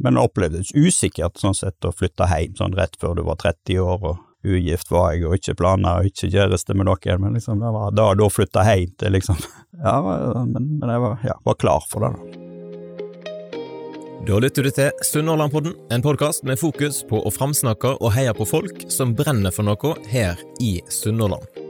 Men det opplevdes usikkert sånn sett å flytte hjem sånn rett før du var 30 år, og ugift var jeg, og ikke planer, og ikke kjæreste med noen, men liksom det var da og da flytta hjem til liksom Ja, men, men jeg var, ja, var klar for det, da. Da lytter du til Sunnhordlandpodden, en podkast med fokus på å framsnakke og heie på folk som brenner for noe her i Sunnhordland.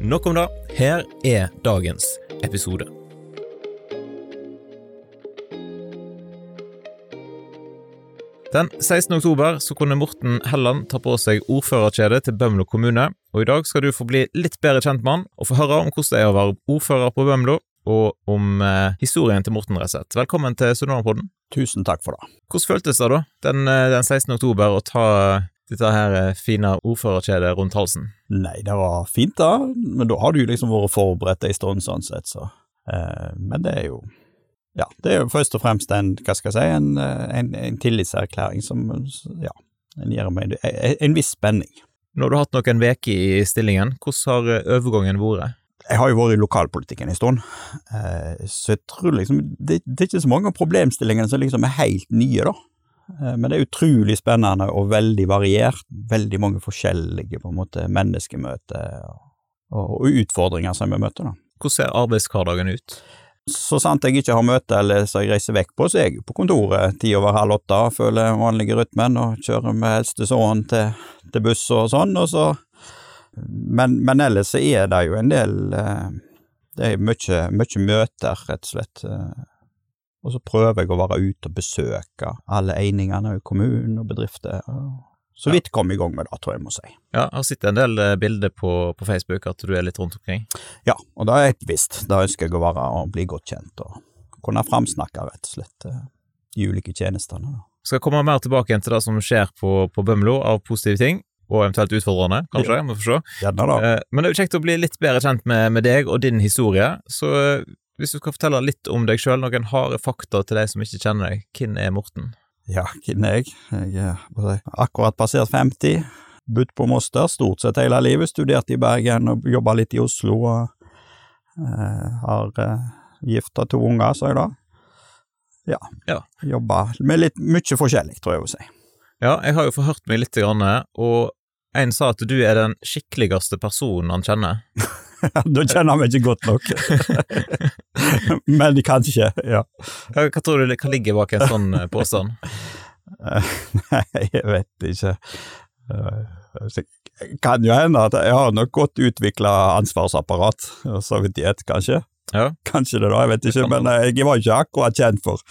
Nok om det. Her er dagens episode. Den 16. oktober så kunne Morten Helland ta på seg ordførerkjedet til Bømlo kommune, og i dag skal du få bli litt bedre kjent med han og få høre om hvordan det er å være ordfører på Bømlo, og om eh, historien til Morten Resett. Velkommen til Sunnmørpodden. Tusen takk for det. Hvordan føltes det da, den, eh, den 16. oktober, å ta dette her eh, fine ordførerkjedet rundt halsen? Nei, det var fint da, men da har du liksom vært forberedt en stund sånn sett, så. Eh, men det er jo ja, det er jo først og fremst en, hva skal jeg si, en, en, en tillitserklæring som, ja, en gir meg en, en viss spenning. Nå har du hatt noen uker i stillingen, hvordan har overgangen vært? Jeg har jo vært i lokalpolitikken en stund, så jeg tror liksom det, det er ikke så mange av problemstillingene som liksom er helt nye, da. Men det er utrolig spennende og veldig variert. Veldig mange forskjellige på en måte menneskemøter og, utfordringer som vi møter. da. Hvordan ser arbeidshverdagen ut? Så sant jeg ikke har møte eller så jeg reiser vekk på, så er jeg jo på kontoret ti over halv åtte, følger vanlige rytmen og kjører med eldste sønnen til, til buss og sånn, og så men, men, ellers er det jo en del Det er mye, mye møter, rett og slett. Og så prøver jeg å være ute og besøke alle einingene i kommunen og bedrifter. Så vidt kom i gang med det, tror jeg må si. Ja, jeg har sett en del bilder på, på, Facebook at du er litt rundt omkring. Ja, og det er helt visst. Da ønsker jeg å være og bli godt kjent og kunne framsnakke, rett og slett, de ulike tjenestene. Skal komme mer tilbake igjen til det som skjer på, på Bømlo av positive ting og eventuelt utfordrende, kanskje. Ja. må få se. Gjerne da. Men det er jo kjekt å bli litt bedre kjent med, med deg og din historie. Så hvis du skal fortelle litt om deg sjøl, noen harde fakta til de som ikke kjenner deg, hvem er Morten? Ja, hvem er jeg? Jeg er akkurat passert 50, bodd på Moster stort sett hele livet, studert i Bergen og jobba litt i Oslo, og eh, har eh, gifta to unger, sa jeg da. Ja. ja. Jobba med litt mye forskjellig, tror jeg å si. Ja, jeg har jo forhørt meg litt, og en sa at du er den skikkeligste personen han kjenner. da kjenner han meg ikke godt nok. Men kanskje, ja. Hva, hva tror du kan ligge bak en sånn påstand? Nei, jeg vet ikke. Det kan jo hende at jeg har nok godt utvikla ansvarsapparat, sovjetighet, kanskje. Ja. Kanskje det, da, jeg vet ikke, men jeg var ikke akkurat kjent for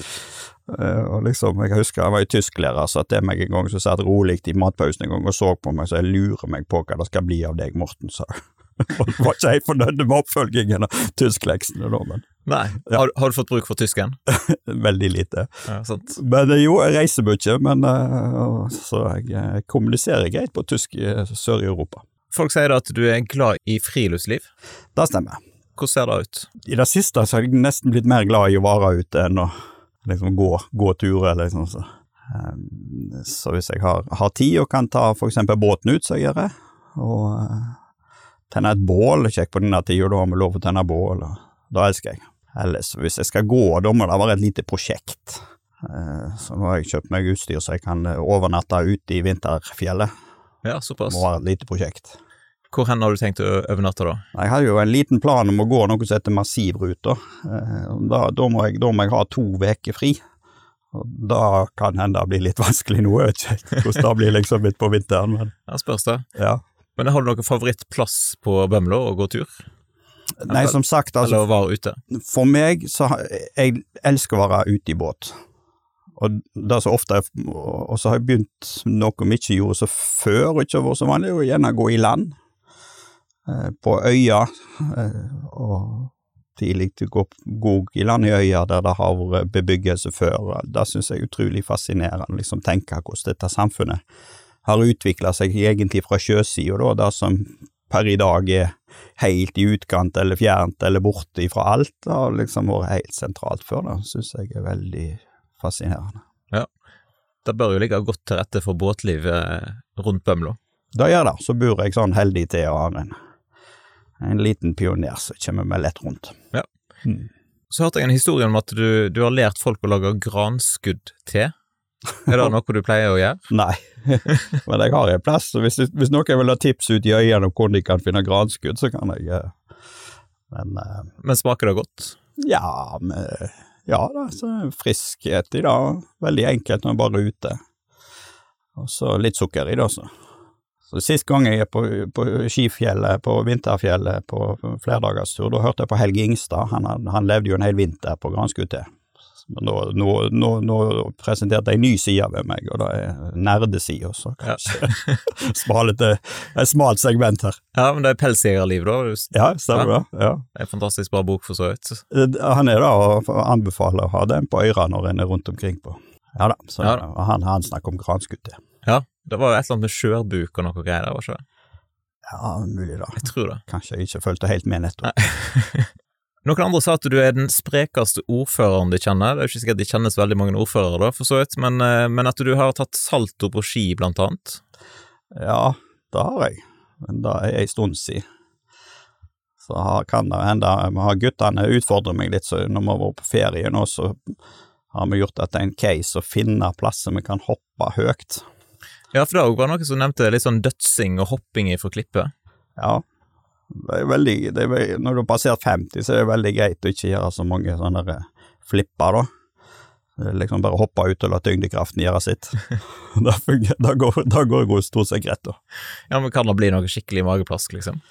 og liksom, Jeg husker jeg var i tysklærer, satt til meg en gang, så satt rolig i matpausen en gang og så på meg, så jeg lurer meg på hva det skal bli av deg, Morten, sa jeg. Var ikke helt fornøyd med oppfølgingen av tyskleksene da, men Nei, ja. har, har, du fått bruk for tysken? Veldig lite. Ja. Men jo, jeg reiser mye, men uh, så jeg, jeg kommuniserer greit på tysk i Sør-Europa. Folk sier da at du er glad i friluftsliv? Det stemmer. Hvordan ser det ut? I det siste så har jeg nesten blitt mer glad i å være ute enn å liksom gå, gå turer, liksom. Så. Um, så hvis jeg har, har, tid og kan ta for eksempel båten ut, så jeg gjør det, og tenne et bål, kjekk på denne tida, da har vi lov å tenne bål, det elsker jeg. Ellers, hvis jeg skal gå, da må det være et lite prosjekt. Uh, så nå har jeg kjøpt meg utstyr så jeg kan overnatte ute i vinterfjellet. Ja, såpass. Må være et lite prosjekt. Hvor hen har du tenkt å overnatte, da? Jeg har jo en liten plan om å gå noe som heter Massivruta. Da, da, må jeg, da må jeg ha to uker fri. Og Da kan hende det blir litt vanskelig nå, jeg vet ikke hvordan det blir liksom midt på vinteren. Men, ja, spørs det. Ja. Men har du noen favorittplass på Bømlo å gå tur? Nei, som sagt, altså, Eller være ute? For meg, så jeg elsker å være ute i båt. Og det så ofte, og så har jeg begynt noe vi ikke gjorde så før, og ikke har vært så vanlig, å gjerne gå i land på øya og tidlig til å gå, gå i land i øyer der det har vært bebyggelse før. Det synes jeg er utrolig fascinerende, liksom tenke hvordan dette samfunnet har utvikla seg egentlig fra sjøsida, det som per i dag er helt i utkant eller fjernt eller borte ifra alt, har liksom vært helt sentralt før. Det synes jeg er veldig fascinerende. Ja, det bør jo ligge godt til rette for båtliv eh, rundt Bømlo. Det gjør det, så bor jeg sånn heldig til å har en, en liten pioner som kommer meg lett rundt. Ja. Mm. Så hørte jeg en historie om at du, du har lært folk å lage granskudd-te. Er det noe du pleier å gjøre? Nei, men jeg har en plass, så hvis, hvis noen vil ha tips ut i øynene om hvor de kan finne granskudd, så kan jeg eh, Men uh, Men smaker det godt? ja, men, ja så friskhet i det. Veldig enkelt når man bare er ute. Og så litt sukker i det også. Så Sist gang jeg er på, på skifjellet, på vinterfjellet på flerdagerstur, da hørte jeg på Helge Ingstad. Han, han levde jo en hel vinter på granskudd-te. Men nå, nå, nå, nå presenterte jeg en ny side ved meg, og det er nerdesida, så Ja. kanskje smalete, et smalt segment her. Ja, men det er Pelsjegerliv, da. Du, Ja, stemmer det. Ja. er en fantastisk bra bok, for så vidt. Eh, Han er da og anbefaler å ha den på øra når en er rundt omkring på. Ja da, så Ja da. han, han snakker om granskutter. Ja, det var jo et eller annet med skjørbuk og noe greier der, var ikke det? Ja, mulig da. Jeg tror det. Kanskje jeg ikke fulgte helt med nettopp. Noen andre sa at du er den sprekeste ordføreren de kjenner. Det er jo ikke sikkert de kjennes veldig mange ordførere, da, for så vidt, men, eh, men at du har tatt salto på ski, blant annet. Ja, det har jeg, men det er en stund siden. Så kan det hende har guttene utfordrer meg litt, så når vi har vært på ferie nå, så har vi gjort dette en case å finne plasser vi kan hoppe høyt. Ja, for det var noe som nevnte litt sånn dødsing og hopping ifra klippet. Ja, det er veldig, det er, når du har passert 50, så er det veldig greit å ikke gjøre så mange sånne der flipper, da. Liksom bare hoppe ut og la tyngdekraften gjøre sitt. Da, fungerer, da, går, da går det stort sett greit, da. Ja, men kan det bli noe skikkelig mageplask, liksom?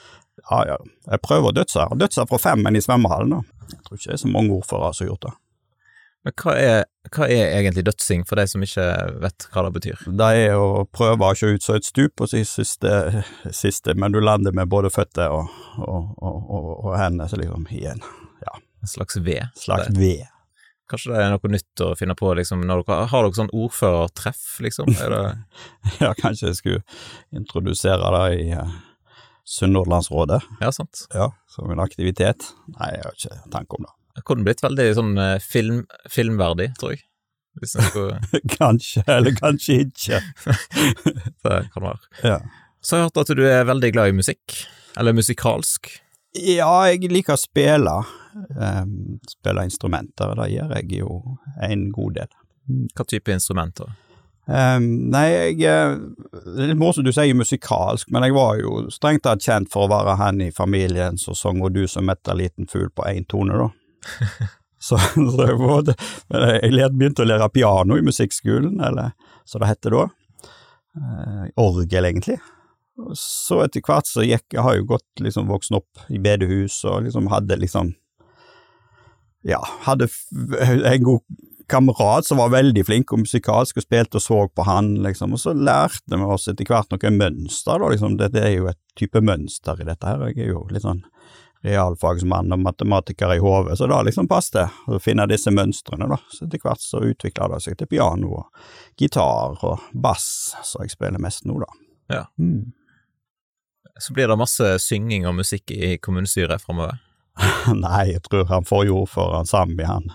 Ja, ja. Jeg prøver å dødse. Dødse fra femmen i svømmehallen, da. Jeg tror ikke det er så mange ordførere som har gjort det. Men hva er, hva er egentlig dødsing, for de som ikke vet hva det betyr? Det er å prøve å ikke ut som et stup, og så siste, siste, men du lander med både føtter og, og, og, og, hendene så liksom i en En slags V? slags ved. Kanskje det er noe nytt å finne på, liksom, når dere, har dere sånn ordførertreff, liksom? Det, Ja, kanskje jeg skulle introdusere det i uh, Sunnhordlandsrådet, ja, sant? ja, som en aktivitet. Nei, jeg har ikke tanke om det. Det kunne blitt veldig sånn eh, film, filmverdig, tror jeg. Skulle kanskje, eller kanskje ikke. Det kan være. Ja. Så har jeg hørt at du er veldig glad i musikk. Eller musikalsk. Ja, jeg liker å spille. Um, spille instrumenter, det gjør jeg jo en god del. Hva type instrumenter? Um, nei, jeg eh, Det er litt morsomt du sier musikalsk, men jeg var jo strengt tatt kjent for å være han i familien som sang 'Og du som metter liten fugl' på én tone, da. så, så jeg, var, jeg begynte å lære piano i musikkskolen, eller som det heter da. Eh, orgel, egentlig. Så etter hvert så gikk Jeg har jo gått liksom voksen opp i bedehus og liksom hadde liksom Ja, hadde en god kamerat som var veldig flink og musikalsk og spilte og så på han, liksom, og så lærte vi oss etter hvert noen mønster, da, liksom, det, det er jo et type mønster i dette her, jeg er jo litt sånn realfagsmann og matematiker i hodet, så da liksom passet å finne disse mønstrene, da, så etter hvert så utvikla det seg til piano og gitar og bass, så jeg spiller mest nå, da. Ja. Mm. Så blir det masse synging og musikk i kommunestyret framover. Nei, jeg tror han forrige ordføreren, Sami, han,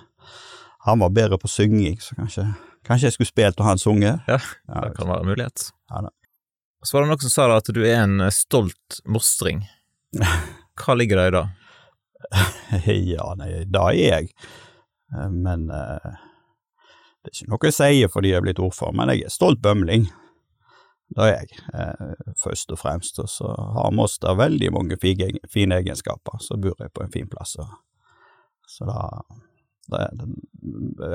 han var bedre på synging, så kanskje, kanskje jeg skulle spilt og han sunget. Ja, Det kan være en mulighet. Ja da. Så var det noen som sa da at du er en stolt mostring. Hva ligger det i det? Ja, nei, det er jeg. Eh, Men eh, det er ikke noe jeg sier fordi jeg er blitt ordfører, men jeg er stolt bømling. Det er jeg, eh, først og fremst. Og så har Moss der veldig mange fine egenskaper. Så bor jeg på en fin plass. Og, så da, er-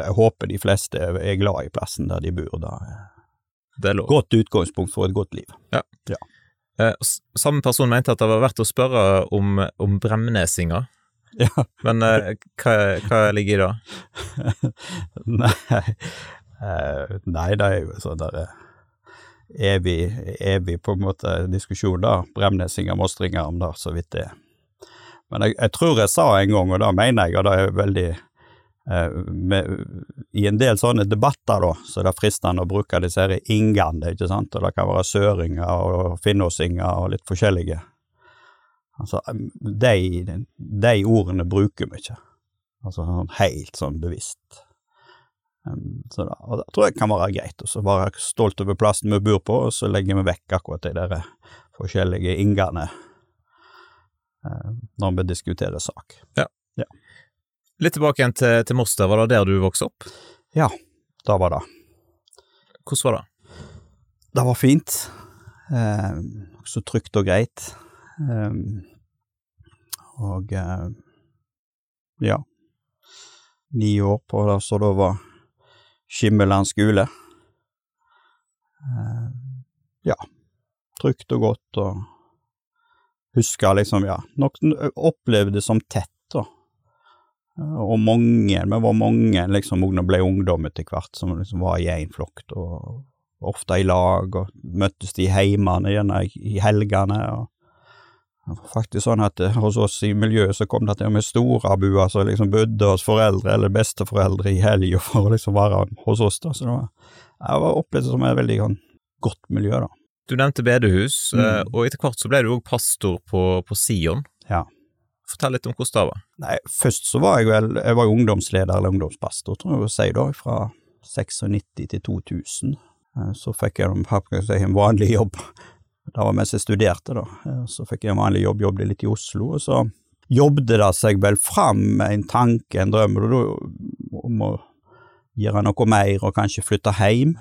Jeg håper de fleste er glad i plassen der de bor. Da. Det er lov. Godt utgangspunkt for et godt liv. Ja. s- Samme person mente at det var verdt å spørre om, om bremnesinga, Ja. men eh, hva, hva ligger i det? Nei, eh, nei, det er jo sånn der eh, evig, evig på en måte diskusjon, da. Bremnesinger, mostringer om det, så vidt det. Men jeg, jeg, tror jeg sa en gang, og det mener jeg, og det er veldig eh, med, I en del sånne debatter da, så er det fristende å bruke disse her ingene, ikke sant, og det kan være søringer og finnåsinger og litt forskjellige. Altså, de, de ordene bruker vi ikke, altså sånn helt sånn bevisst. Så da, og det tror jeg kan være greit, og så være stolt over plassen vi bor på, og så legger vi vekk akkurat de der forskjellige ingene uh, når vi diskuterer sak. Ja. ja. Litt tilbake igjen til, til Moster. var det der du vokste opp? Ja, det var det. Hvordan var det? Det var fint. Eh, så trygt og greit. Eh, og eh, ja, ni år på det som da var Skimmeland skole. Eh, ja, trygt og godt, og husker liksom, ja, nok opplevde det som tett. Og mange, vi var mange liksom, når ble ungdom etter hvert, som liksom var i én flokk, og ofte i lag, og møttes de heimene, gjerne i helgene. og faktisk sånn at eh, hos oss i miljøet så kom det til og med storabuer som liksom bodde hos foreldre eller besteforeldre i helga for å liksom være hos oss. da, så det var, jeg var opplevd som et veldig sånn, godt miljø. da. Du nevnte bedehus, mm. Eh, og etter hvert så ble du òg pastor på, på Sion. Ja. Fortell litt om hvordan det var. Nei, Først så var jeg vel jeg var ungdomsleder eller ungdomspastor, tror jeg å si da, fra 96 til 2000. Eh, så fikk jeg en vanlig jobb det var mens jeg studerte, da. Så fikk jeg en vanlig jobb, jobbet litt i Oslo, og så jobbet det seg vel fram en tanke, en drøm, om å gjøre noe mer og kanskje flytte hjem.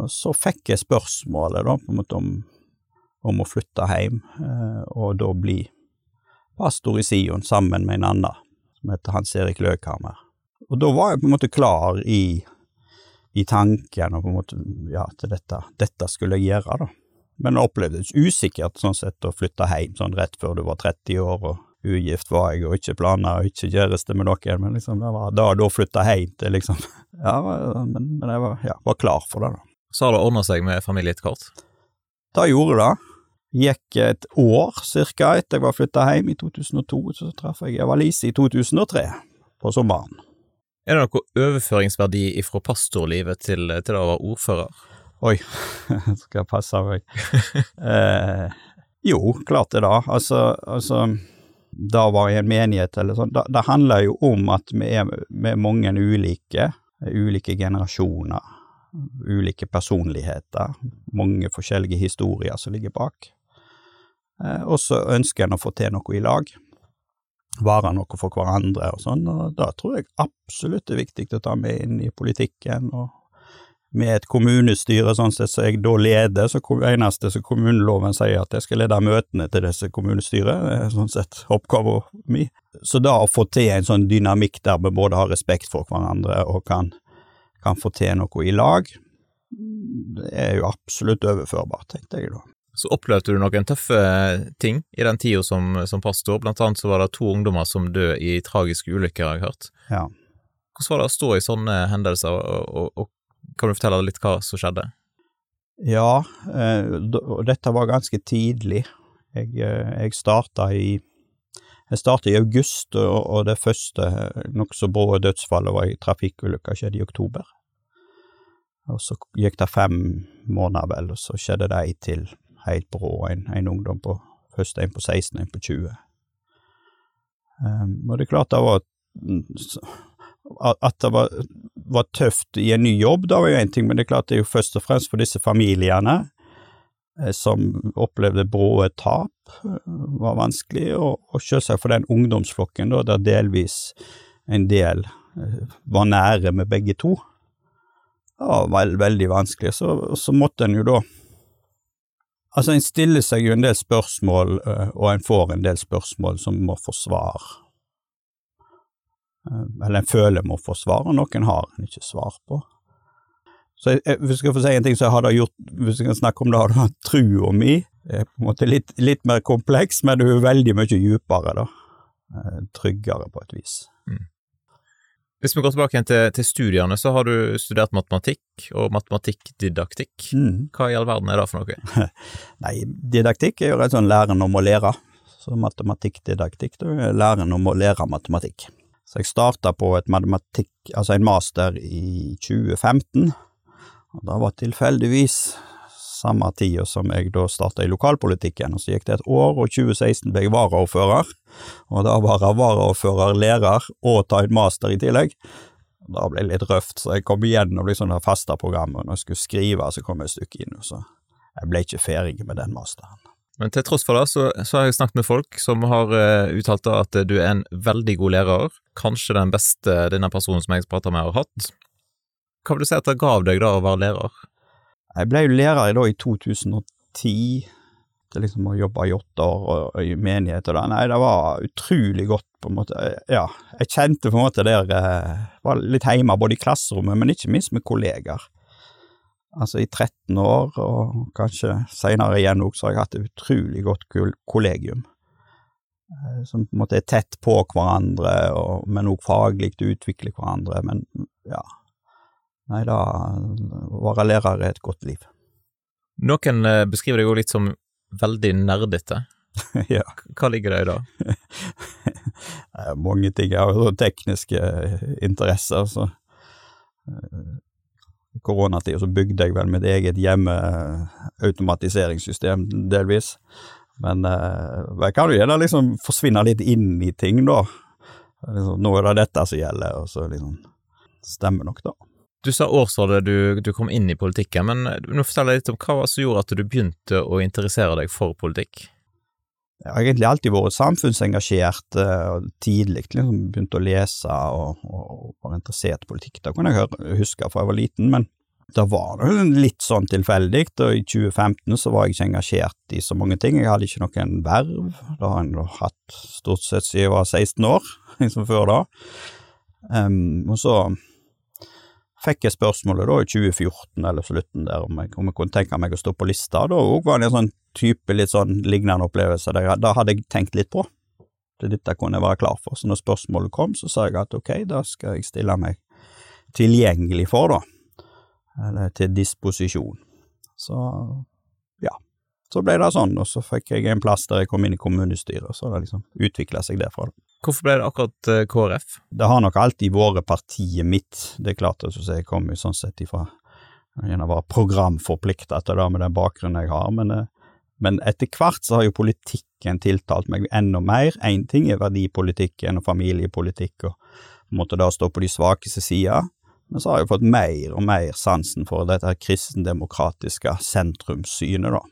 Og så fikk jeg spørsmålet da, på en måte om, om å flytte hjem, eh, og da bli pastor i Sion sammen med en annen som heter Hans Erik Løkhammer. Og da var jeg på en måte klar i, i tanken og på en måte, ja, til dette, dette skulle jeg gjøre, da men det opplevdes usikkert sånn sett å flytte hjem sånn rett før du var 30 år, og ugift var jeg, og ikke planer, og ikke kjæreste med noen, men liksom det var da og da flytta hjem til liksom Ja, men, men jeg var, ja, var, klar for det, da. Så har det ordna seg med familie etter hvert? Det gjorde det. Gikk et år cirka etter jeg var flytta hjem i 2002, så traff jeg Eva-Lise i 2003, på sommeren. Er det noe overføringsverdi fra pastorlivet til, til å være ordfører? Oi, skal jeg passe meg. eh, jo, klart det, da. Altså, altså da var jeg en menighet eller sånn. Det, det handler jo om at vi er, vi er mange ulike, ulike generasjoner, ulike personligheter, mange forskjellige historier som ligger bak. Eh, og så ønsker en å få til noe i lag. Være noe for hverandre og sånn, og da tror jeg absolutt det er viktig å ta med inn i politikken og med et kommunestyre, sånn sett som jeg da leder, så eneste som kommuneloven sier at jeg skal lede møtene til disse kommunestyret, sånn sett oppgaven min. Så da å få til en sånn dynamikk der vi både har respekt for hverandre og kan, kan få til noe i lag, det er jo absolutt overførbart, tenkte jeg da. Så opplevde du noen tøffe ting i den tida som, som, pastor, blant annet så var det to ungdommer som døde i tragiske ulykker, har jeg hørt. Ja. Hvordan var det å stå i sånne hendelser, og, og, og kan du fortelle litt hva som skjedde? Ja, eh, og dette var ganske tidlig. Jeg, eh, jeg starta i jeg starta i august, og det første nokså brå dødsfallet var i trafikkulykka, skjedde i oktober. Og så gikk det fem måneder, vel, og så skjedde det ei til, helt brå, en, en ungdom på Først en på 16, en på 20. Um, og det er klart det var at det var, var, tøft i en ny jobb, da var jo én ting, men det er klart det er jo først og fremst for disse familiene eh, som opplevde brå tap, var vanskelig, og, og selvsagt for den ungdomsflokken, da, der delvis en del eh, var nære med begge to. Det var veld, veldig vanskelig, så, så måtte en jo da Altså, en stiller seg jo en del spørsmål, og en får en del spørsmål som må få svar Eh, eller en føler må få svar, og noen har en ikke svar på. Så jeg, hvis jeg skal få si en ting så har det gjort, hvis jeg kan snakke om det, da, trua mi Det er på en måte litt, litt mer kompleks, men det er jo veldig mye djupere, da. Eh, tryggere på et vis. Mm. Hvis vi går tilbake igjen til, til, studiene, så har du studert matematikk og matematikkdidaktikk. Mm. Hva i all verden er det for noe? Nei, didaktikk er jo rett sånn læren om å lære, så matematikkdidaktikk er læren om å lære matematikk. Så jeg starta på et matematikk, altså en master i 2015, og da var tilfeldigvis samme tida som jeg da starta i lokalpolitikken, og så gikk det et år, og 2016 ble jeg varaordfører, og da var jeg varaordfører, lærer og ta en master i tillegg. Da ble det litt røft, så jeg kom igjennom liksom det faste programmet, og når jeg skulle skrive, så kom jeg et stykke inn, så jeg ble ikke ferdig med den masteren. Men til tross for det, så, så har jeg snakket med folk som har uh, uttalt at du er en veldig god lærer, kanskje den beste denne personen som jeg prater med har hatt. Hva vil du si at det gav deg da å være lærer? Jeg ble jo lærer da i 2010, til liksom å jobbe i åtte år og, i menighet og det. Nei, det var utrolig godt, på en måte. Ja, jeg kjente på en måte der uh, Var litt hjemme både i klasserommet, men ikke minst med kollegaer altså i 13 år, og kanskje seinere igjen òg, så har jeg hatt et utrolig godt kollegium. Eh, som på en måte er tett på hverandre, og, men òg faglig utvikler hverandre. Men ja, nei da, være lærer er et godt liv. Noen eh, beskriver deg jo litt som veldig nerdete. ja. Hva ligger det i det? Mange ting. Jeg har jo tekniske interesser, så i koronatida så bygde jeg vel mitt eget hjemmeautomatiseringssystem, delvis. Men eh, jeg kan jo gjerne liksom forsvinne litt inn i ting, da. Liksom, nå er det dette som gjelder, og så liksom Stemmer nok, da. Du sa årstallet du, du, kom inn i politikken, men nå fortell litt om hva som gjorde at du begynte å interessere deg for politikk? Jeg har egentlig alltid vært samfunnsengasjert uh, tidlig, liksom begynte å lese og, og, var interessert i politikk. Da kunne jeg huske fra jeg var liten, men det var litt sånn tilfeldig, og i 2015 så var jeg ikke engasjert i så mange ting. Jeg hadde ikke noen verv, det har jeg hatt stort sett siden jeg var 16 år, liksom før da. Um, og så fikk jeg spørsmålet da i 2014 eller slutten der om jeg, om jeg kunne tenke meg å stå på lista. Da òg var det en sånn type litt sånn lignende opplevelse. Der, da hadde jeg tenkt litt på. Det dette kunne jeg være klar for. Så når spørsmålet kom, så sa jeg at ok, da skal jeg stille meg tilgjengelig for, da. Eller til disposisjon. Så ja. Så ble det sånn, og så fikk jeg en plass der jeg kom inn i kommunestyret, og så det liksom utvikla seg derfra. Hvorfor ble det akkurat eh, KrF? Det har nok alltid vært partiet mitt. Det er klart altså, jeg kommer sånn sett ifra gjerne være programforplikta til det med den bakgrunnen jeg har, men, eh, men etter hvert så har jo politikken tiltalt meg enda mer. Én ting er verdipolitikken og familiepolitikk og måtte da stå på de svakeste sida, men så har jeg fått mer og mer sansen for dette kristendemokratiske sentrumssynet, da.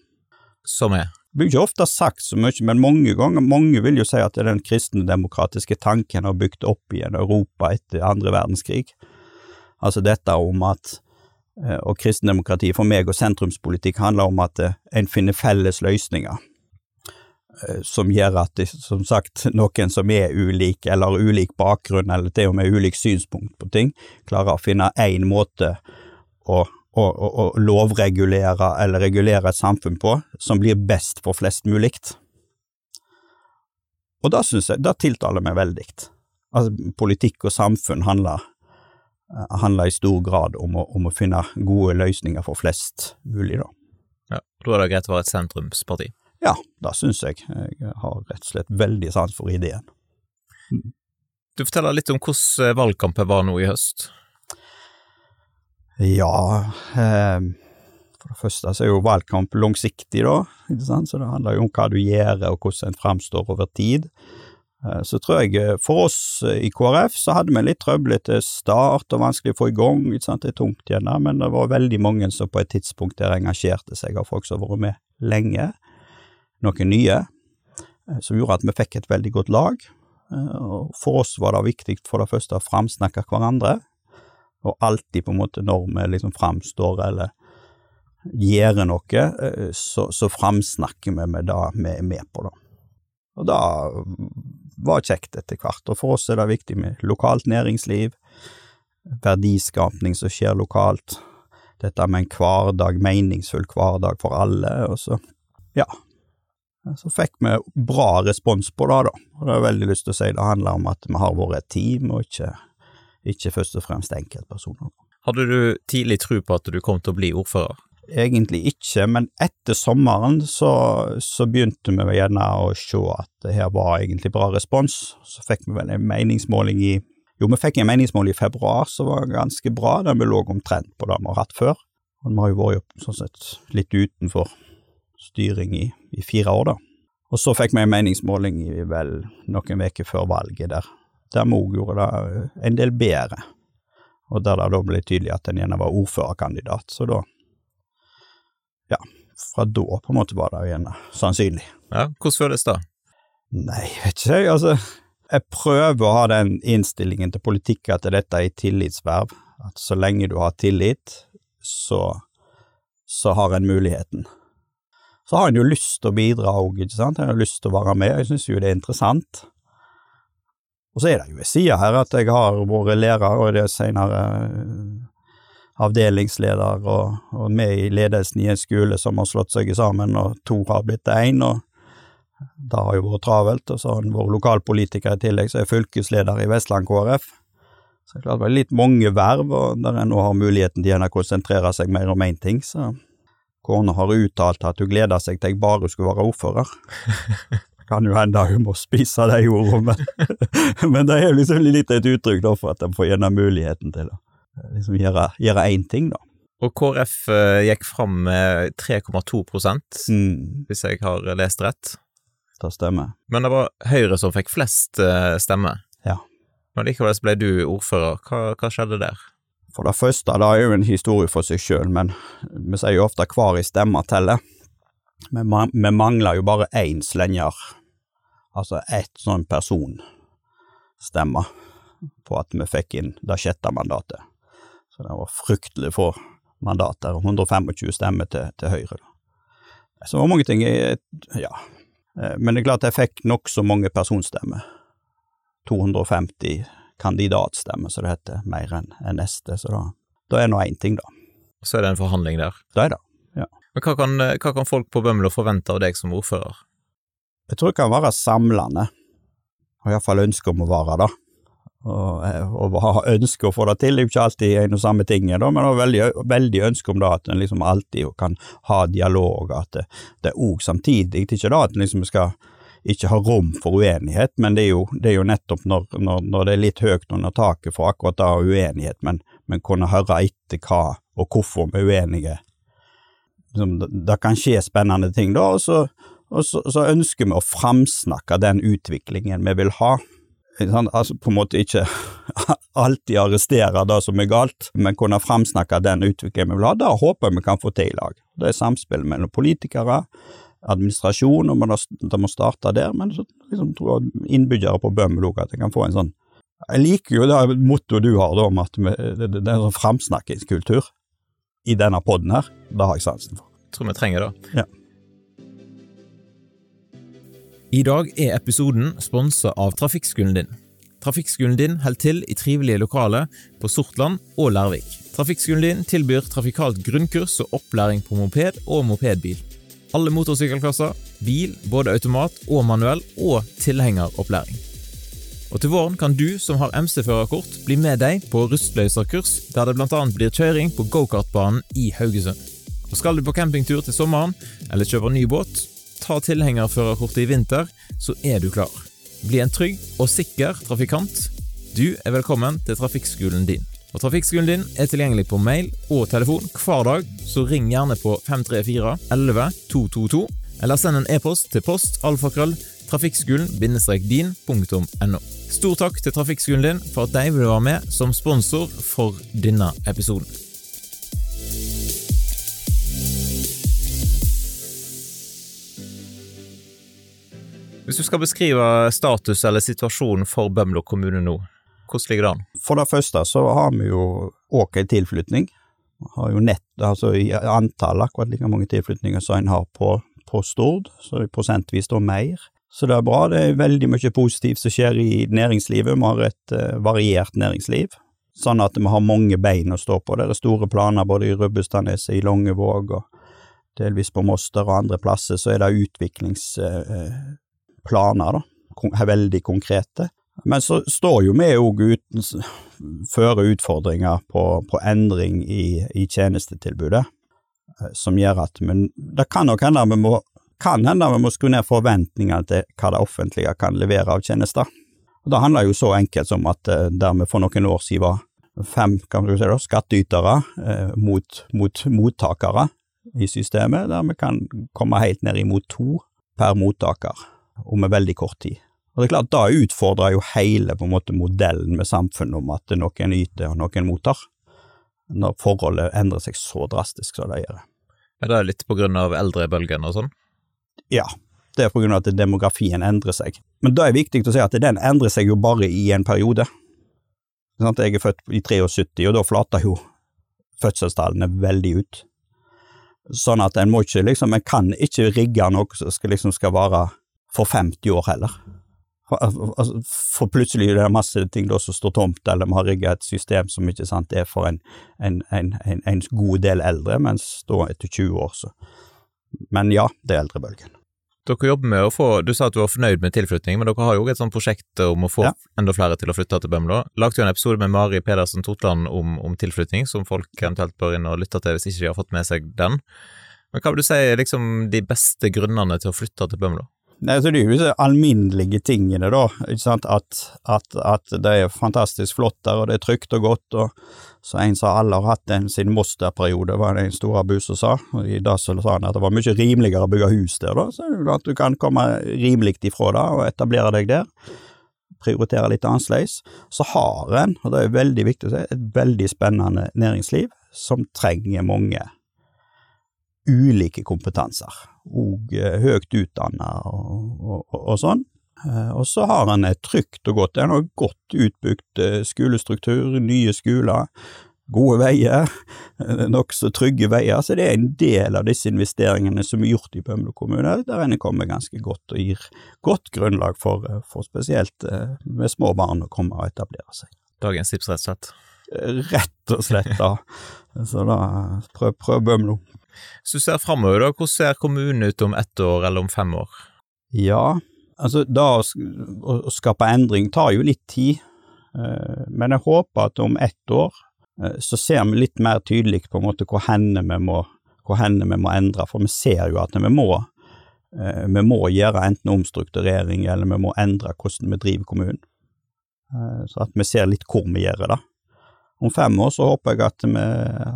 Som er? Det blir ikke ofte sagt så mye, men mange ganger, mange vil jo si at det er den kristendemokratiske tanken har bygd opp igjen Europa etter andre verdenskrig. Altså dette om at eh, og kristendemokrati for meg og sentrumspolitikk handler om at eh, en finner felles løsninger eh, som gjør at som sagt, noen som er ulike, eller ulik bakgrunn, eller til og med ulik synspunkt på ting, klarer å finne én måte å å, å, å, lovregulere eller regulere et samfunn på som blir best for flest mulig. Og da synes jeg, da tiltaler meg veldig. Altså, politikk og samfunn handler, handler i stor grad om å, om å, finne gode løsninger for flest mulig, da. Ja, Da er det greit å være et sentrumsparti? Ja, da synes jeg. Jeg har rett og slett veldig sans for ideen. Du forteller litt om hvordan valgkampen var nå i høst. Ja, eh, for det første så er jo valgkamp langsiktig, da, så det handler jo om hva du gjør og hvordan en framstår over tid. Eh, så tror jeg eh, for oss eh, i KrF så hadde vi litt trøblete start og vanskelig å få i gang, ikke sant, det er tungt igjen men det var veldig mange som på et tidspunkt der engasjerte seg av folk som har vært med lenge, noen nye, som gjorde at vi fikk et veldig godt lag. For oss var det viktig for det første å framsnakke hverandre, og alltid på en måte når vi liksom framstår eller gjør noe, eh, så, så framsnakker vi med det vi er med på, da. Og det var kjekt etter hvert, og for oss er det viktig med lokalt næringsliv, verdiskapning som skjer lokalt, dette med en hverdag, meningsfull hverdag for alle, og så, ja. Så fikk vi bra respons på det, da, og det har jeg veldig lyst til å si det handler om at vi har vært et team, og ikke ikke først og fremst enkeltpersoner. Hadde du tidlig tro på at du kom til å bli ordfører? Egentlig ikke, men etter sommeren så, så begynte vi gjerne å se at det her var egentlig bra respons. Så fikk vi vel en meningsmåling i Jo, vi fikk en meningsmåling i februar som var ganske bra, der vi lå omtrent på det vi har hatt før. Og vi har jo vært sånn sett litt utenfor styring i, i fire år, da. Og så fikk vi en meningsmåling i vel noen uker før valget der, der vi òg gjorde det en del bedre. Og der det da ble tydelig at en gjerne var ordførerkandidat, så da Ja, fra da på en måte var det gjerne sannsynlig. Ja, Hvordan føles det? Nei, vet ikke jeg, altså. Jeg prøver å ha den innstillingen til politikk at dette er et tillitsverv. At så lenge du har tillit, så, så har en muligheten. Så har en jo lyst til å bidra òg, ikke sant. En har lyst til å være med. Jeg syns jo det er interessant. Og så er det jo en side her at jeg har vært lærer, og det er senere avdelingsleder og, og med i ledelsen i en skole som har slått seg sammen, og to har blitt én, og det har jo vært travelt. Og så har han vært lokalpolitiker i tillegg, så er fylkesleder i Vestland KrF. Så det er klart det var litt mange verv, og der en nå har muligheten til å konsentrere seg mer om én ting, så kona har uttalt at hun gleder seg til jeg bare skulle være ordfører. Kan jo hende hun må spise de ordene, men, men det er liksom litt et uttrykk da for at en får gjerne muligheten til å liksom gjøre én ting, da. Og KrF eh, gikk fram med 3,2 Mm, hvis jeg har lest rett. det stemmer. Men det var Høyre som fikk flest eh, stemmer. Ja. Men likevel ble du ordfører. Hva, hva skjedde der? For det første, det er jo en historie for seg sjøl, men vi sier jo ofte hver i stemma teller. Vi, vi mangler jo bare én slenger, altså ett sånn personstemme, på at vi fikk inn det sjette mandatet. Så det var fryktelig få mandater, 125 stemmer til, til Høyre. Så det var mange ting jeg, Ja. Eh, Men det er klart jeg fikk nokså mange personstemmer. 250 kandidatstemmer, som det heter, mer enn en neste, så da, da er nå én ting, da. Så er det en forhandling der. Det er det. Men hva kan, hva kan folk på Bømlo forvente av deg som ordfører? Jeg tror det kan være samlende, og iallfall ønske om å være det. Og, eh, og ha ønske å få det til, det er jo ikke alltid en og samme ting, da, men veldig, veldig ønske om det, at en liksom alltid kan ha dialog, at det, det er òg samtidig, ikke da at en liksom skal ikke ha rom for uenighet, men det er jo, det er jo nettopp når, når, når det er litt høyt under taket for akkurat det uenighet, men, men kunne høre etter hva og hvorfor vi er uenige. Liksom, det, det kan skje spennende ting da, og så, og så, så ønsker vi å framsnakke den utviklingen vi vil ha. Altså på en måte ikke alltid arrestere det som er galt, men kunne framsnakke den utviklingen vi vil ha. Det håper jeg vi kan få til i lag. Det er samspill mellom politikere, administrasjon, og man det må starte der, men så liksom, tror jeg innbyggere på Bømlo at jeg kan få en sånn Jeg liker jo det mottoet du har da, om at vi, det, det er en sånn framsnakkingskultur i denne poden her. Det har jeg sansen for. Tror vi trenger det. Ja. I dag er episoden sponsa av Trafikkskolen din. Trafikkskolen din holder til i trivelige lokaler på Sortland og Lærvik. Trafikkskolen din tilbyr trafikalt grunnkurs og opplæring på moped og mopedbil. Alle motorsykkelklasser, bil, både automat og manuell, og tilhengeropplæring. Og til våren kan du som har MC-førerkort bli med deg på rustløyserkurs, der det bl.a. blir kjøring på gokartbanen i Haugesund. Og skal du på campingtur til sommeren, eller kjøper ny båt, ta tilhengerførerkortet i vinter, så er du klar. Bli en trygg og sikker trafikant. Du er velkommen til trafikkskolen din. Og Trafikkskolen din er tilgjengelig på mail og telefon hver dag, så ring gjerne på 534 11 222, eller send en e-post til post alfakrøll trafikkskolen-din.no. Stor takk til Trafikkskolen din for at de vil være med som sponsor for denne episoden. Hvis du skal beskrive status eller situasjonen for Bømlo kommune nå, hvordan ligger det an? For det første så har vi jo ok tilflytning. Vi har jo nett, altså i antall akkurat like mange tilflytninger som en har på, på Stord, så prosentvis da mer. Så det er bra. Det er veldig mye positivt som skjer i næringslivet. Vi har et uh, variert næringsliv, sånn at vi har mange bein å stå på. Det er store planer både i Rubbestadneset, i Longevåg og delvis på Moster og andre plasser, så er det utviklingsplaner, da. Kon veldig konkrete. Men så står jo vi òg uten føre utfordringer på, på endring i, i tjenestetilbudet. eh, som gjør at vi Det kan nok hende vi må, kan hende vi må skru ned forventningene til hva det offentlige kan levere av tjenester. Og Det handler jo så enkelt som at eh, der vi for noen år siden var fem si skattytere eh, mot, mot mottakere i systemet, der vi kan komme helt ned imot to per mottaker om veldig kort tid. Og det er klart, Da utfordrer jo hele på en måte modellen med samfunnet om at noen yter og noen mottar, når forholdet endrer seg så drastisk som det gjør. Er det litt på grunn av eldrebølgen og sånn? Ja, det er av at demografien endrer seg. Men da er det viktig å si at den endrer seg jo bare i en periode. Jeg er født i 73, og da flater jo fødselstallene veldig ut. Sånn at en må ikke liksom, en kan ikke rigge noe som skal, liksom skal vare for 50 år heller. Altså, for plutselig er det masse ting som står tomt, eller vi har rigga et system som ikke sant, er for en, en, en, en, god del eldre, mens da etter 20 år så Men ja, det er eldrebølgen. Dere jobber med å få, Du sa at du var fornøyd med tilflytning, men dere har jo et sånt prosjekt om å få ja. enda flere til å flytte til Bømlo. Lagde jo en episode med Mari Pedersen Totland om, om, tilflytning, som folk eventuelt bør inn og lytte til hvis ikke de har fått med seg den. Men hva vil du si er liksom de beste grunnene til å flytte til Bømlo? Nei, så Det er jo alminnelige tingene, da. At, at, at, det er fantastisk flott der, og det er trygt og godt. og Så en som alle har hatt en sin Moster-periode, var det en stor abus som sa. og I dag sa han at det var mye rimeligere å bygge hus der, da. Så at du kan komme rimelig ifra det og etablere deg der. Prioritere litt annerledes. Så har en, og det er veldig viktig å si, et veldig spennende næringsliv som trenger mange ulike kompetanser, og eh, høyt utdanna og, og, og, og, sånn. Eh, og så har han et trygt og godt, en har godt utbygd eh, skolestruktur, nye skoler, gode veier, nokså trygge veier, så det er en del av disse investeringene som er gjort i Bømlo kommune, der en kommer ganske godt og gir godt grunnlag for, for spesielt med små barn å komme og etablere seg. Dagens tips, rett og slett? Rett og slett, da. Så da, prøv, prøv Bømlo. Hvis du ser framover, da, hvordan ser kommunen ut om ett år eller om fem år? Ja, altså da å, skape endring tar jo litt tid, eh, men jeg håper at om ett år eh, så ser vi litt mer tydelig på en måte hvor hendene vi må, hvor henne vi må endre, for vi ser jo at vi må, eh, vi må gjøre enten omstrukturering eller vi må endre hvordan vi driver kommunen. Så at vi ser litt hvor vi gjør det. Om fem år så håper jeg at vi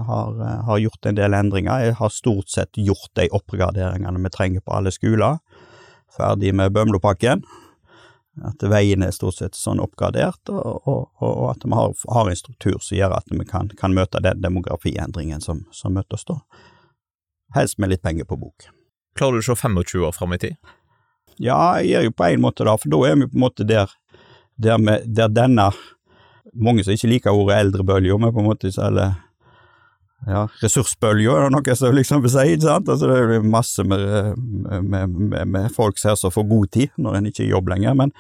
har, har, gjort en del endringer. Jeg har stort sett gjort de oppgraderingene vi trenger på alle skoler. Ferdig med Bømlopakken. At veiene er stort sett sånn oppgradert, og, og, og at vi har, har, en struktur som gjør at vi kan, kan møte den demografiendringen som, som møter oss da. Helst med litt penger på bok. Klarer du å se 25 år fram i tid? Ja, jeg gjør jo på en måte det, for da er vi på en måte der, der, med, der denne mange som ikke liker ordet eldrebølge, men på en måte eller ja, ressursbølge, er det noe som liksom vil si, sant? Altså, det er masse med, med, med, med folk som får god tid når en ikke er i jobb lenger, men,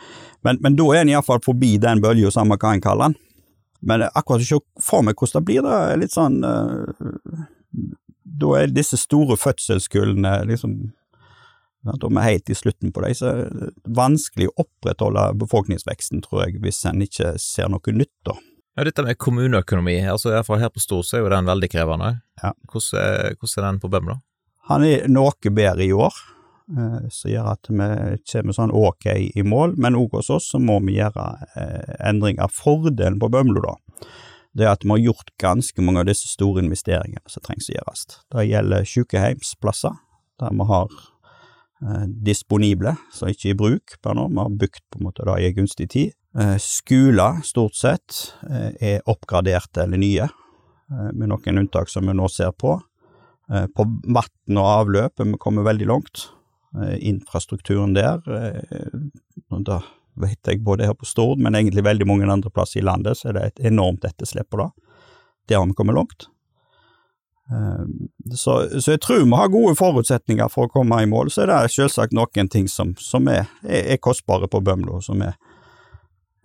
men, men da er en iallfall forbi den bølga, samme hva en kaller den. Men akkurat ikke for meg hvordan det blir, det er litt sånn uh, Da er disse store fødselskullene liksom da er vi helt i slutten på det, så er det vanskelig å opprettholde befolkningsveksten, tror jeg, hvis en ikke ser noe nytt, da. Ja, dette med kommuneøkonomi, altså iallfall her på Stord så er jo den veldig krevende. Ja. Hvordan, er, hvordan er den på Bømlo? Han er noe bedre i år, eh, som gjør at vi kommer sånn ok i mål, men òg hos oss så må vi gjøre eh, endringer. Fordelen på Bømlo, da, det er at vi har gjort ganske mange av disse store investeringene som trengs å gjøres. Det gjelder sykehjemsplasser, der vi har disponible, så ikke i bruk per nå. Vi har bygd på en måte da i en gunstig tid. Eh, skoler, stort sett, eh, er oppgraderte eller nye, med noen unntak som vi nå ser på. På vann og avløp vi kommet veldig langt. Infrastrukturen der, da vet jeg både her på Stord, men egentlig veldig mange andre plasser i landet, så er det et enormt etterslep på det. Der har vi kommet langt. Ehm, så, så, jeg tror vi har gode forutsetninger for å komme i mål. Så er det selvsagt noen ting som, som er, er, er, kostbare på Bømlo, som er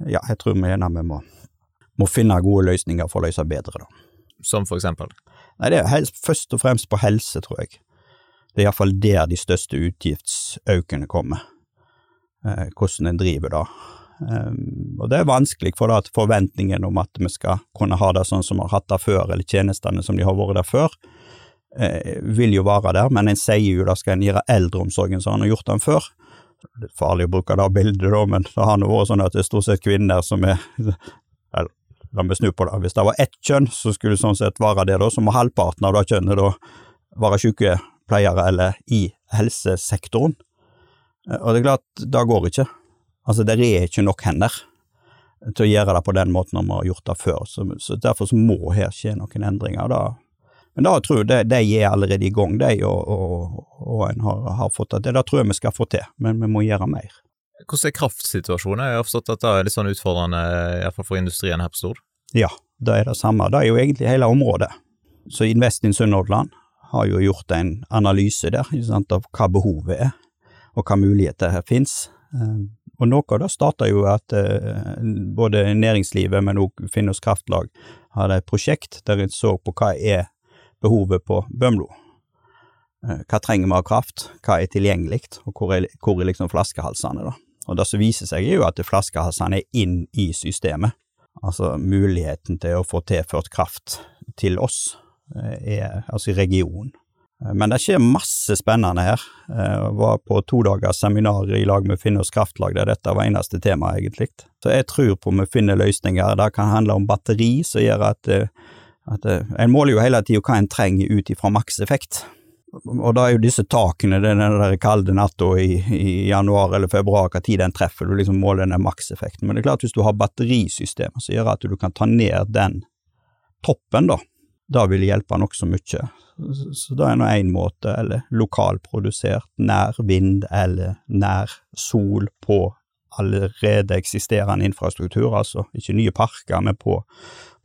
Ja, jeg tror vi gjerne vi må, må finne gode løsninger for å løse bedre, da. Som for eksempel? Nei, det er helst, først og fremst på helse, tror jeg. Det er iallfall der de største utgiftsøkene kommer. Eh, hvordan en driver da. Um, og det er vanskelig, for at forventningen om at vi skal kunne ha det sånn som vi har hatt det før, eller tjenestene som de har vært der før, eh, vil jo være der, men en sier jo da skal en gjøre eldreomsorgen som en har gjort den før. Det er farlig å bruke det bildet, da, men det har nå vært sånn at det er stort sett kvinner som er La meg snu på det. Hvis det var ett kjønn, så skulle det sånn sett være det, da, så må halvparten av det kjønnet da være sykepleiere eller i helsesektoren. Eh, og det er klart, det går ikke. Altså, det er ikke nok hender til å gjøre det på den måten vi har gjort det før, så, så derfor så må her skje noen endringer. Da. Men da tror jeg de, de er allerede i gang, de, og, og, og en har, har, fått det til. Det tror jeg vi skal få til, men vi må gjøre mer. Hvordan er kraftsituasjonen? Jeg har forstått at det er litt sånn utfordrende, iallfall for industrien her på Stord? Ja, det er det samme. Det er jo egentlig hele området. Så Invest in Sunnhordland har jo gjort en analyse der sant, av hva behovet er, og hva muligheter her finnes. Eh, og noe av det starta jo at eh, både næringslivet, men òg Finnås Kraftlag hadde et prosjekt der en så på hva er behovet på Bømlo. Eh, hva trenger vi av kraft, hva er tilgjengelig, og hvor er, hvor er liksom flaskehalsene, da. Og det som viser seg, er jo at flaskehalsene er inn i systemet. Altså muligheten til å få tilført kraft til oss, er, altså regionen. Men det skjer masse spennende her. Jeg var på to dagers seminar i lag med Finnås Kraftlag der dette var eneste tema, egentlig. Så jeg tror på vi finner løsninger. Det kan handle om batteri som gjør at, at En måler jo hele tida hva en trenger ut ifra makseffekt. Og da er jo disse takene, den der kalde natta i, i, januar eller februar, hva tid den treffer, du liksom måler den makseffekten. Men det er klart, hvis du har batterisystemer som gjør at du kan ta ned den toppen, da, da vil det hjelpe nokså mye. Så det er nå én måte, eller lokalprodusert, nær vind eller nær sol på allerede eksisterende infrastruktur, altså ikke nye parker, men på,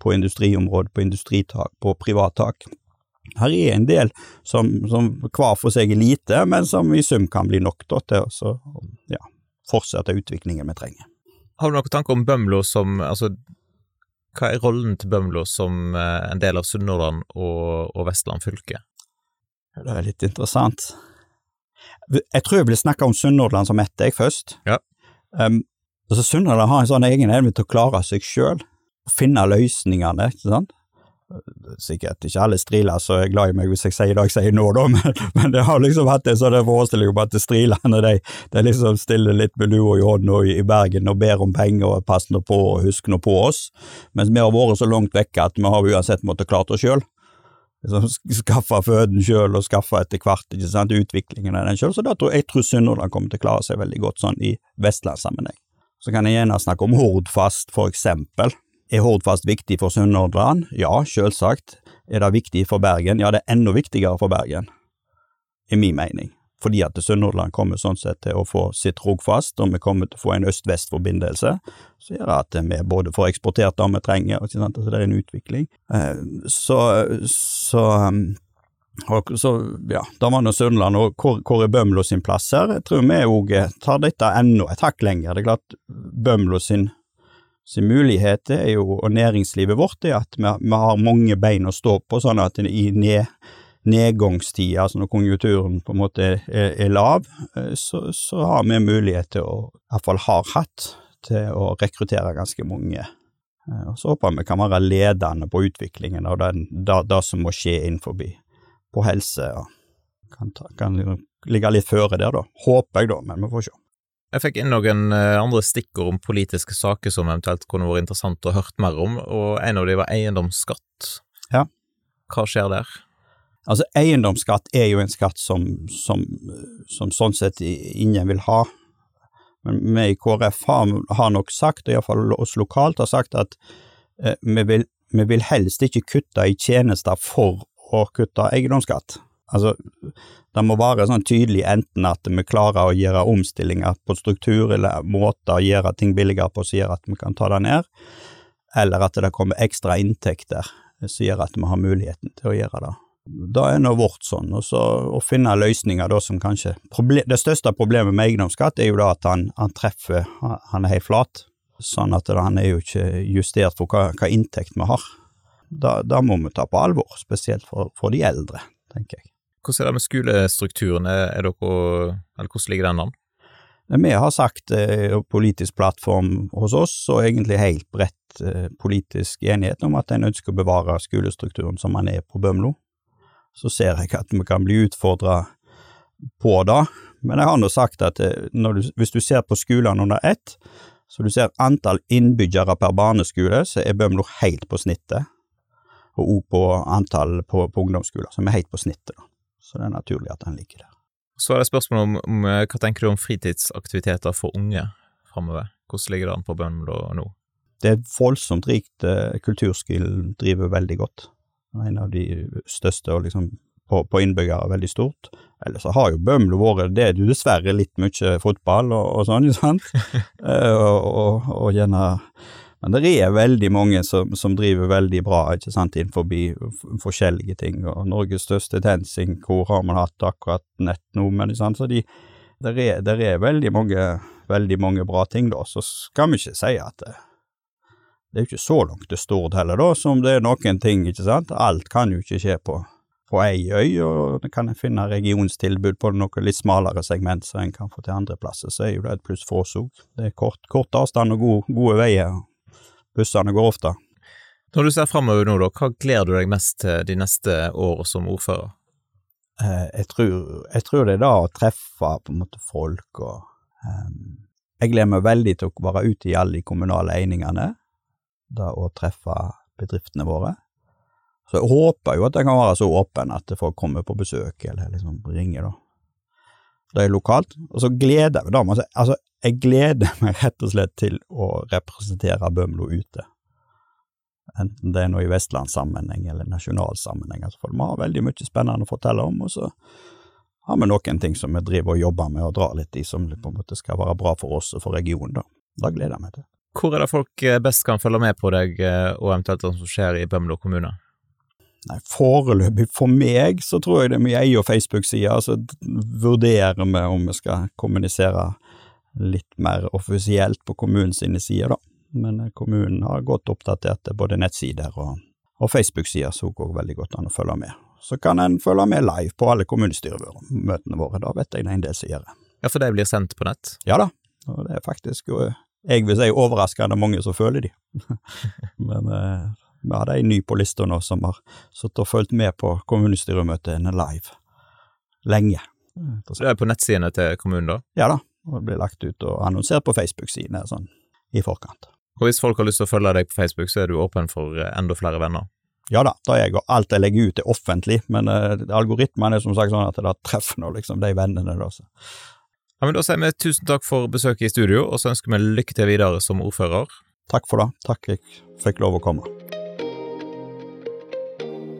på industriområdet, på industritak, på privattak. Her er en del som, som, hver for seg er lite, men som i sum kan bli nok da, til å ja, fortsette utviklingen vi trenger. Har du noen tanker om Bømlo som altså, hva er rollen til Bømlo som eh, en del av Sunnhordland og, og, Vestland fylke? Det er litt interessant. Jeg tror jeg vil snakke om Sunnhordland som ett, jeg, først. Ja. Um, altså Sunnhordland har en sånn egen evne til å klare seg sjøl, finne løsningene, ikke sant sikkert ikke alle striler så er glad i meg hvis jeg sier det jeg sier nå, da, men, men det har liksom hatt en sånn forestilling om at strilene de, de liksom stiller litt med lua i hånden og i Bergen og ber om penger og pass nå på og husk nå på oss, mens vi har vært så langt vekke at vi har uansett måttet klart oss sjøl. Liksom, skaffe føden sjøl og skaffe etter hvert ikke sant, utviklingen av den sjøl, så da tror jeg tror Sunnhordland kommer til å klare seg veldig godt sånn i vestlandssammenheng. Så kan jeg gjerne snakke om Hordfast, for eksempel er Hordfast viktig for Sunnhordland? Ja, selvsagt. Er det viktig for Bergen? Ja, det er enda viktigere for Bergen, i min mening. Fordi at Sunnhordland kommer sånn sett til å få sitt Rogfast, og vi kommer til å få en øst-vest-forbindelse, så gjør det at vi både får eksportert det vi trenger, og altså det er en utvikling. Eh, så, så og så, ja, da var nå Sunnland, og hvor, hvor er Bømlo sin plass her? Jeg tror vi òg tar dette enda et hakk lenger. Det er klart Bømlo sin sin mulighet er jo, og næringslivet vårt, er at vi, har mange bein å stå på, sånn at i ned, nedgangstida, altså når konjunkturen på en måte er, er lav, eh, så, så, har vi mulighet til å, iallfall har hatt, til å rekruttere ganske mange. Eh, og Så håper vi kan være ledende på utviklingen av det som må skje innenfor på helse. og kan, ta, kan ligge litt føre der, da. Håper jeg, da, men vi får se. Jeg fikk inn noen eh, andre stikkord om politiske saker som eventuelt kunne vært interessant å hørt mer om, og en av de var eiendomsskatt. Ja. Hva skjer der? Altså, eiendomsskatt er jo en skatt som, som, som sånn sett ingen vil ha. Men vi i KrF har, har nok sagt, iallfall oss lokalt har sagt, at eh, vi, vil, vi vil helst ikke kutte i tjenester for å kutte eiendomsskatt. Altså, det må være sånn tydelig enten at vi klarer å gjøre omstillinger på struktur eller måter å gjøre ting billigere på som gjør at vi kan ta det ned, eller at det kommer ekstra inntekter som gjør at vi har muligheten til å gjøre det. Da er nå vårt sånn, og så å finne løsninger da som kanskje Det største problemet med eiendomsskatt er jo da at han, han treffer, han er helt flat, sånn at han er jo ikke justert for hva, hva inntekt vi har. Da, da må vi ta på alvor, spesielt for, for de eldre, tenker jeg. Hvordan er det med skolestrukturen, er dere, eller hvordan ligger den an? Vi har sagt eh, politisk plattform hos oss, og egentlig helt bredt eh, politisk enighet om at en ønsker å bevare skolestrukturen som man er på Bømlo. så ser jeg at vi kan bli utfordra på det. Men jeg har nå sagt at eh, du, hvis du ser på skolene under ett, så du ser antall innbyggere per barneskole, så er Bømlo helt på snittet. Og òg på antall på, på ungdomsskoler, som er helt på snittet. Da. Så det er naturlig at den ligger der. Så er det spørsmål om, om hva tenker du om fritidsaktiviteter for unge framover? Hvordan ligger det an på Bømlo nå? Det er voldsomt rikt. Kulturskolen driver veldig godt. En av de største og liksom på, på innbyggere veldig stort. Ellers så har jo Bømlo vært det er jo dessverre litt mye fotball og, og sånn, ikke sant? uh, og, og, og, gjerne Men det er veldig mange som, som driver veldig bra ikke sant, innenfor forskjellige ting. og Norges største dancing, hvor har man hatt akkurat nett nå? Men ikke sant, så de, der er, der er veldig mange, veldig mange bra ting, da. Så skal vi ikke si at det, det er jo ikke så langt til Stord heller, da, som det er noen ting, ikke sant. Alt kan jo ikke skje på på ei øy, og kan en finne regionstilbud på noe litt smalere segment som en kan få til andreplasser, så er jo det et pluss for oss òg. Det er kort, kort avstand og gode, gode veier. Bussene går ofte. Når du ser framover nå, da, hva gleder du deg mest til de neste år som ordfører? Eh, jeg, tror, jeg, tror, det er da å treffe på en måte folk og um, Jeg gleder meg veldig til å være ute i alle de kommunale einingene. Da å treffe bedriftene våre. Så jeg håper jo at jeg kan være så åpen at folk kommer på besøk, eller liksom ringer, da. Det er lokalt. Og så gleder jeg meg da, altså, jeg gleder meg rett og slett til å representere Bømlo ute. Enten det er noe i vestlandssammenheng eller nasjonalsammenheng, altså, for vi har veldig mye spennende å fortelle om, og så har vi noen ting som vi driver og jobber med og drar litt i, som på en måte skal være bra for oss og for regionen, da. Da gleder jeg meg til. Hvor er det folk eh, best kan følge med på deg, eh, og eventuelt hva som skjer i Bømlo kommune? Nei, foreløpig for meg så tror jeg det er jeg og Facebook-side, så vurderer vi om vi skal kommunisere litt mer offisielt på kommunens sider, da. Men eh, kommunen har godt oppdatert det, både nettsider og, og Facebook-sider, så går veldig godt an å følge med. Så kan en følge med live på alle kommunestyremøtene våre, da vet jeg det er en del som gjør det. Ja, for de blir sendt på nett? Ja da, og det er faktisk jeg vil si overraskende mange som føler de. Men eh, vi hadde ei ny på lista nå som har sittet og fulgt med på kommunestyremøtene live lenge. Du det er på nettsidene til kommunen, da? Ja da, og det blir lagt ut og annonsert på Facebook-sidene sånn i forkant. Og hvis folk har lyst til å følge deg på Facebook, så er du åpen for eh, enda flere venner? Ja da, da er jeg, og alt jeg legger ut er offentlig, men uh, algoritmene er som sagt sånn at det treffer nå liksom de vennene, da. Så. Ja, men Da sier vi tusen takk for besøket i studio, og så ønsker vi lykke til videre som ordfører. Takk for det. Takk jeg fikk lov å komme.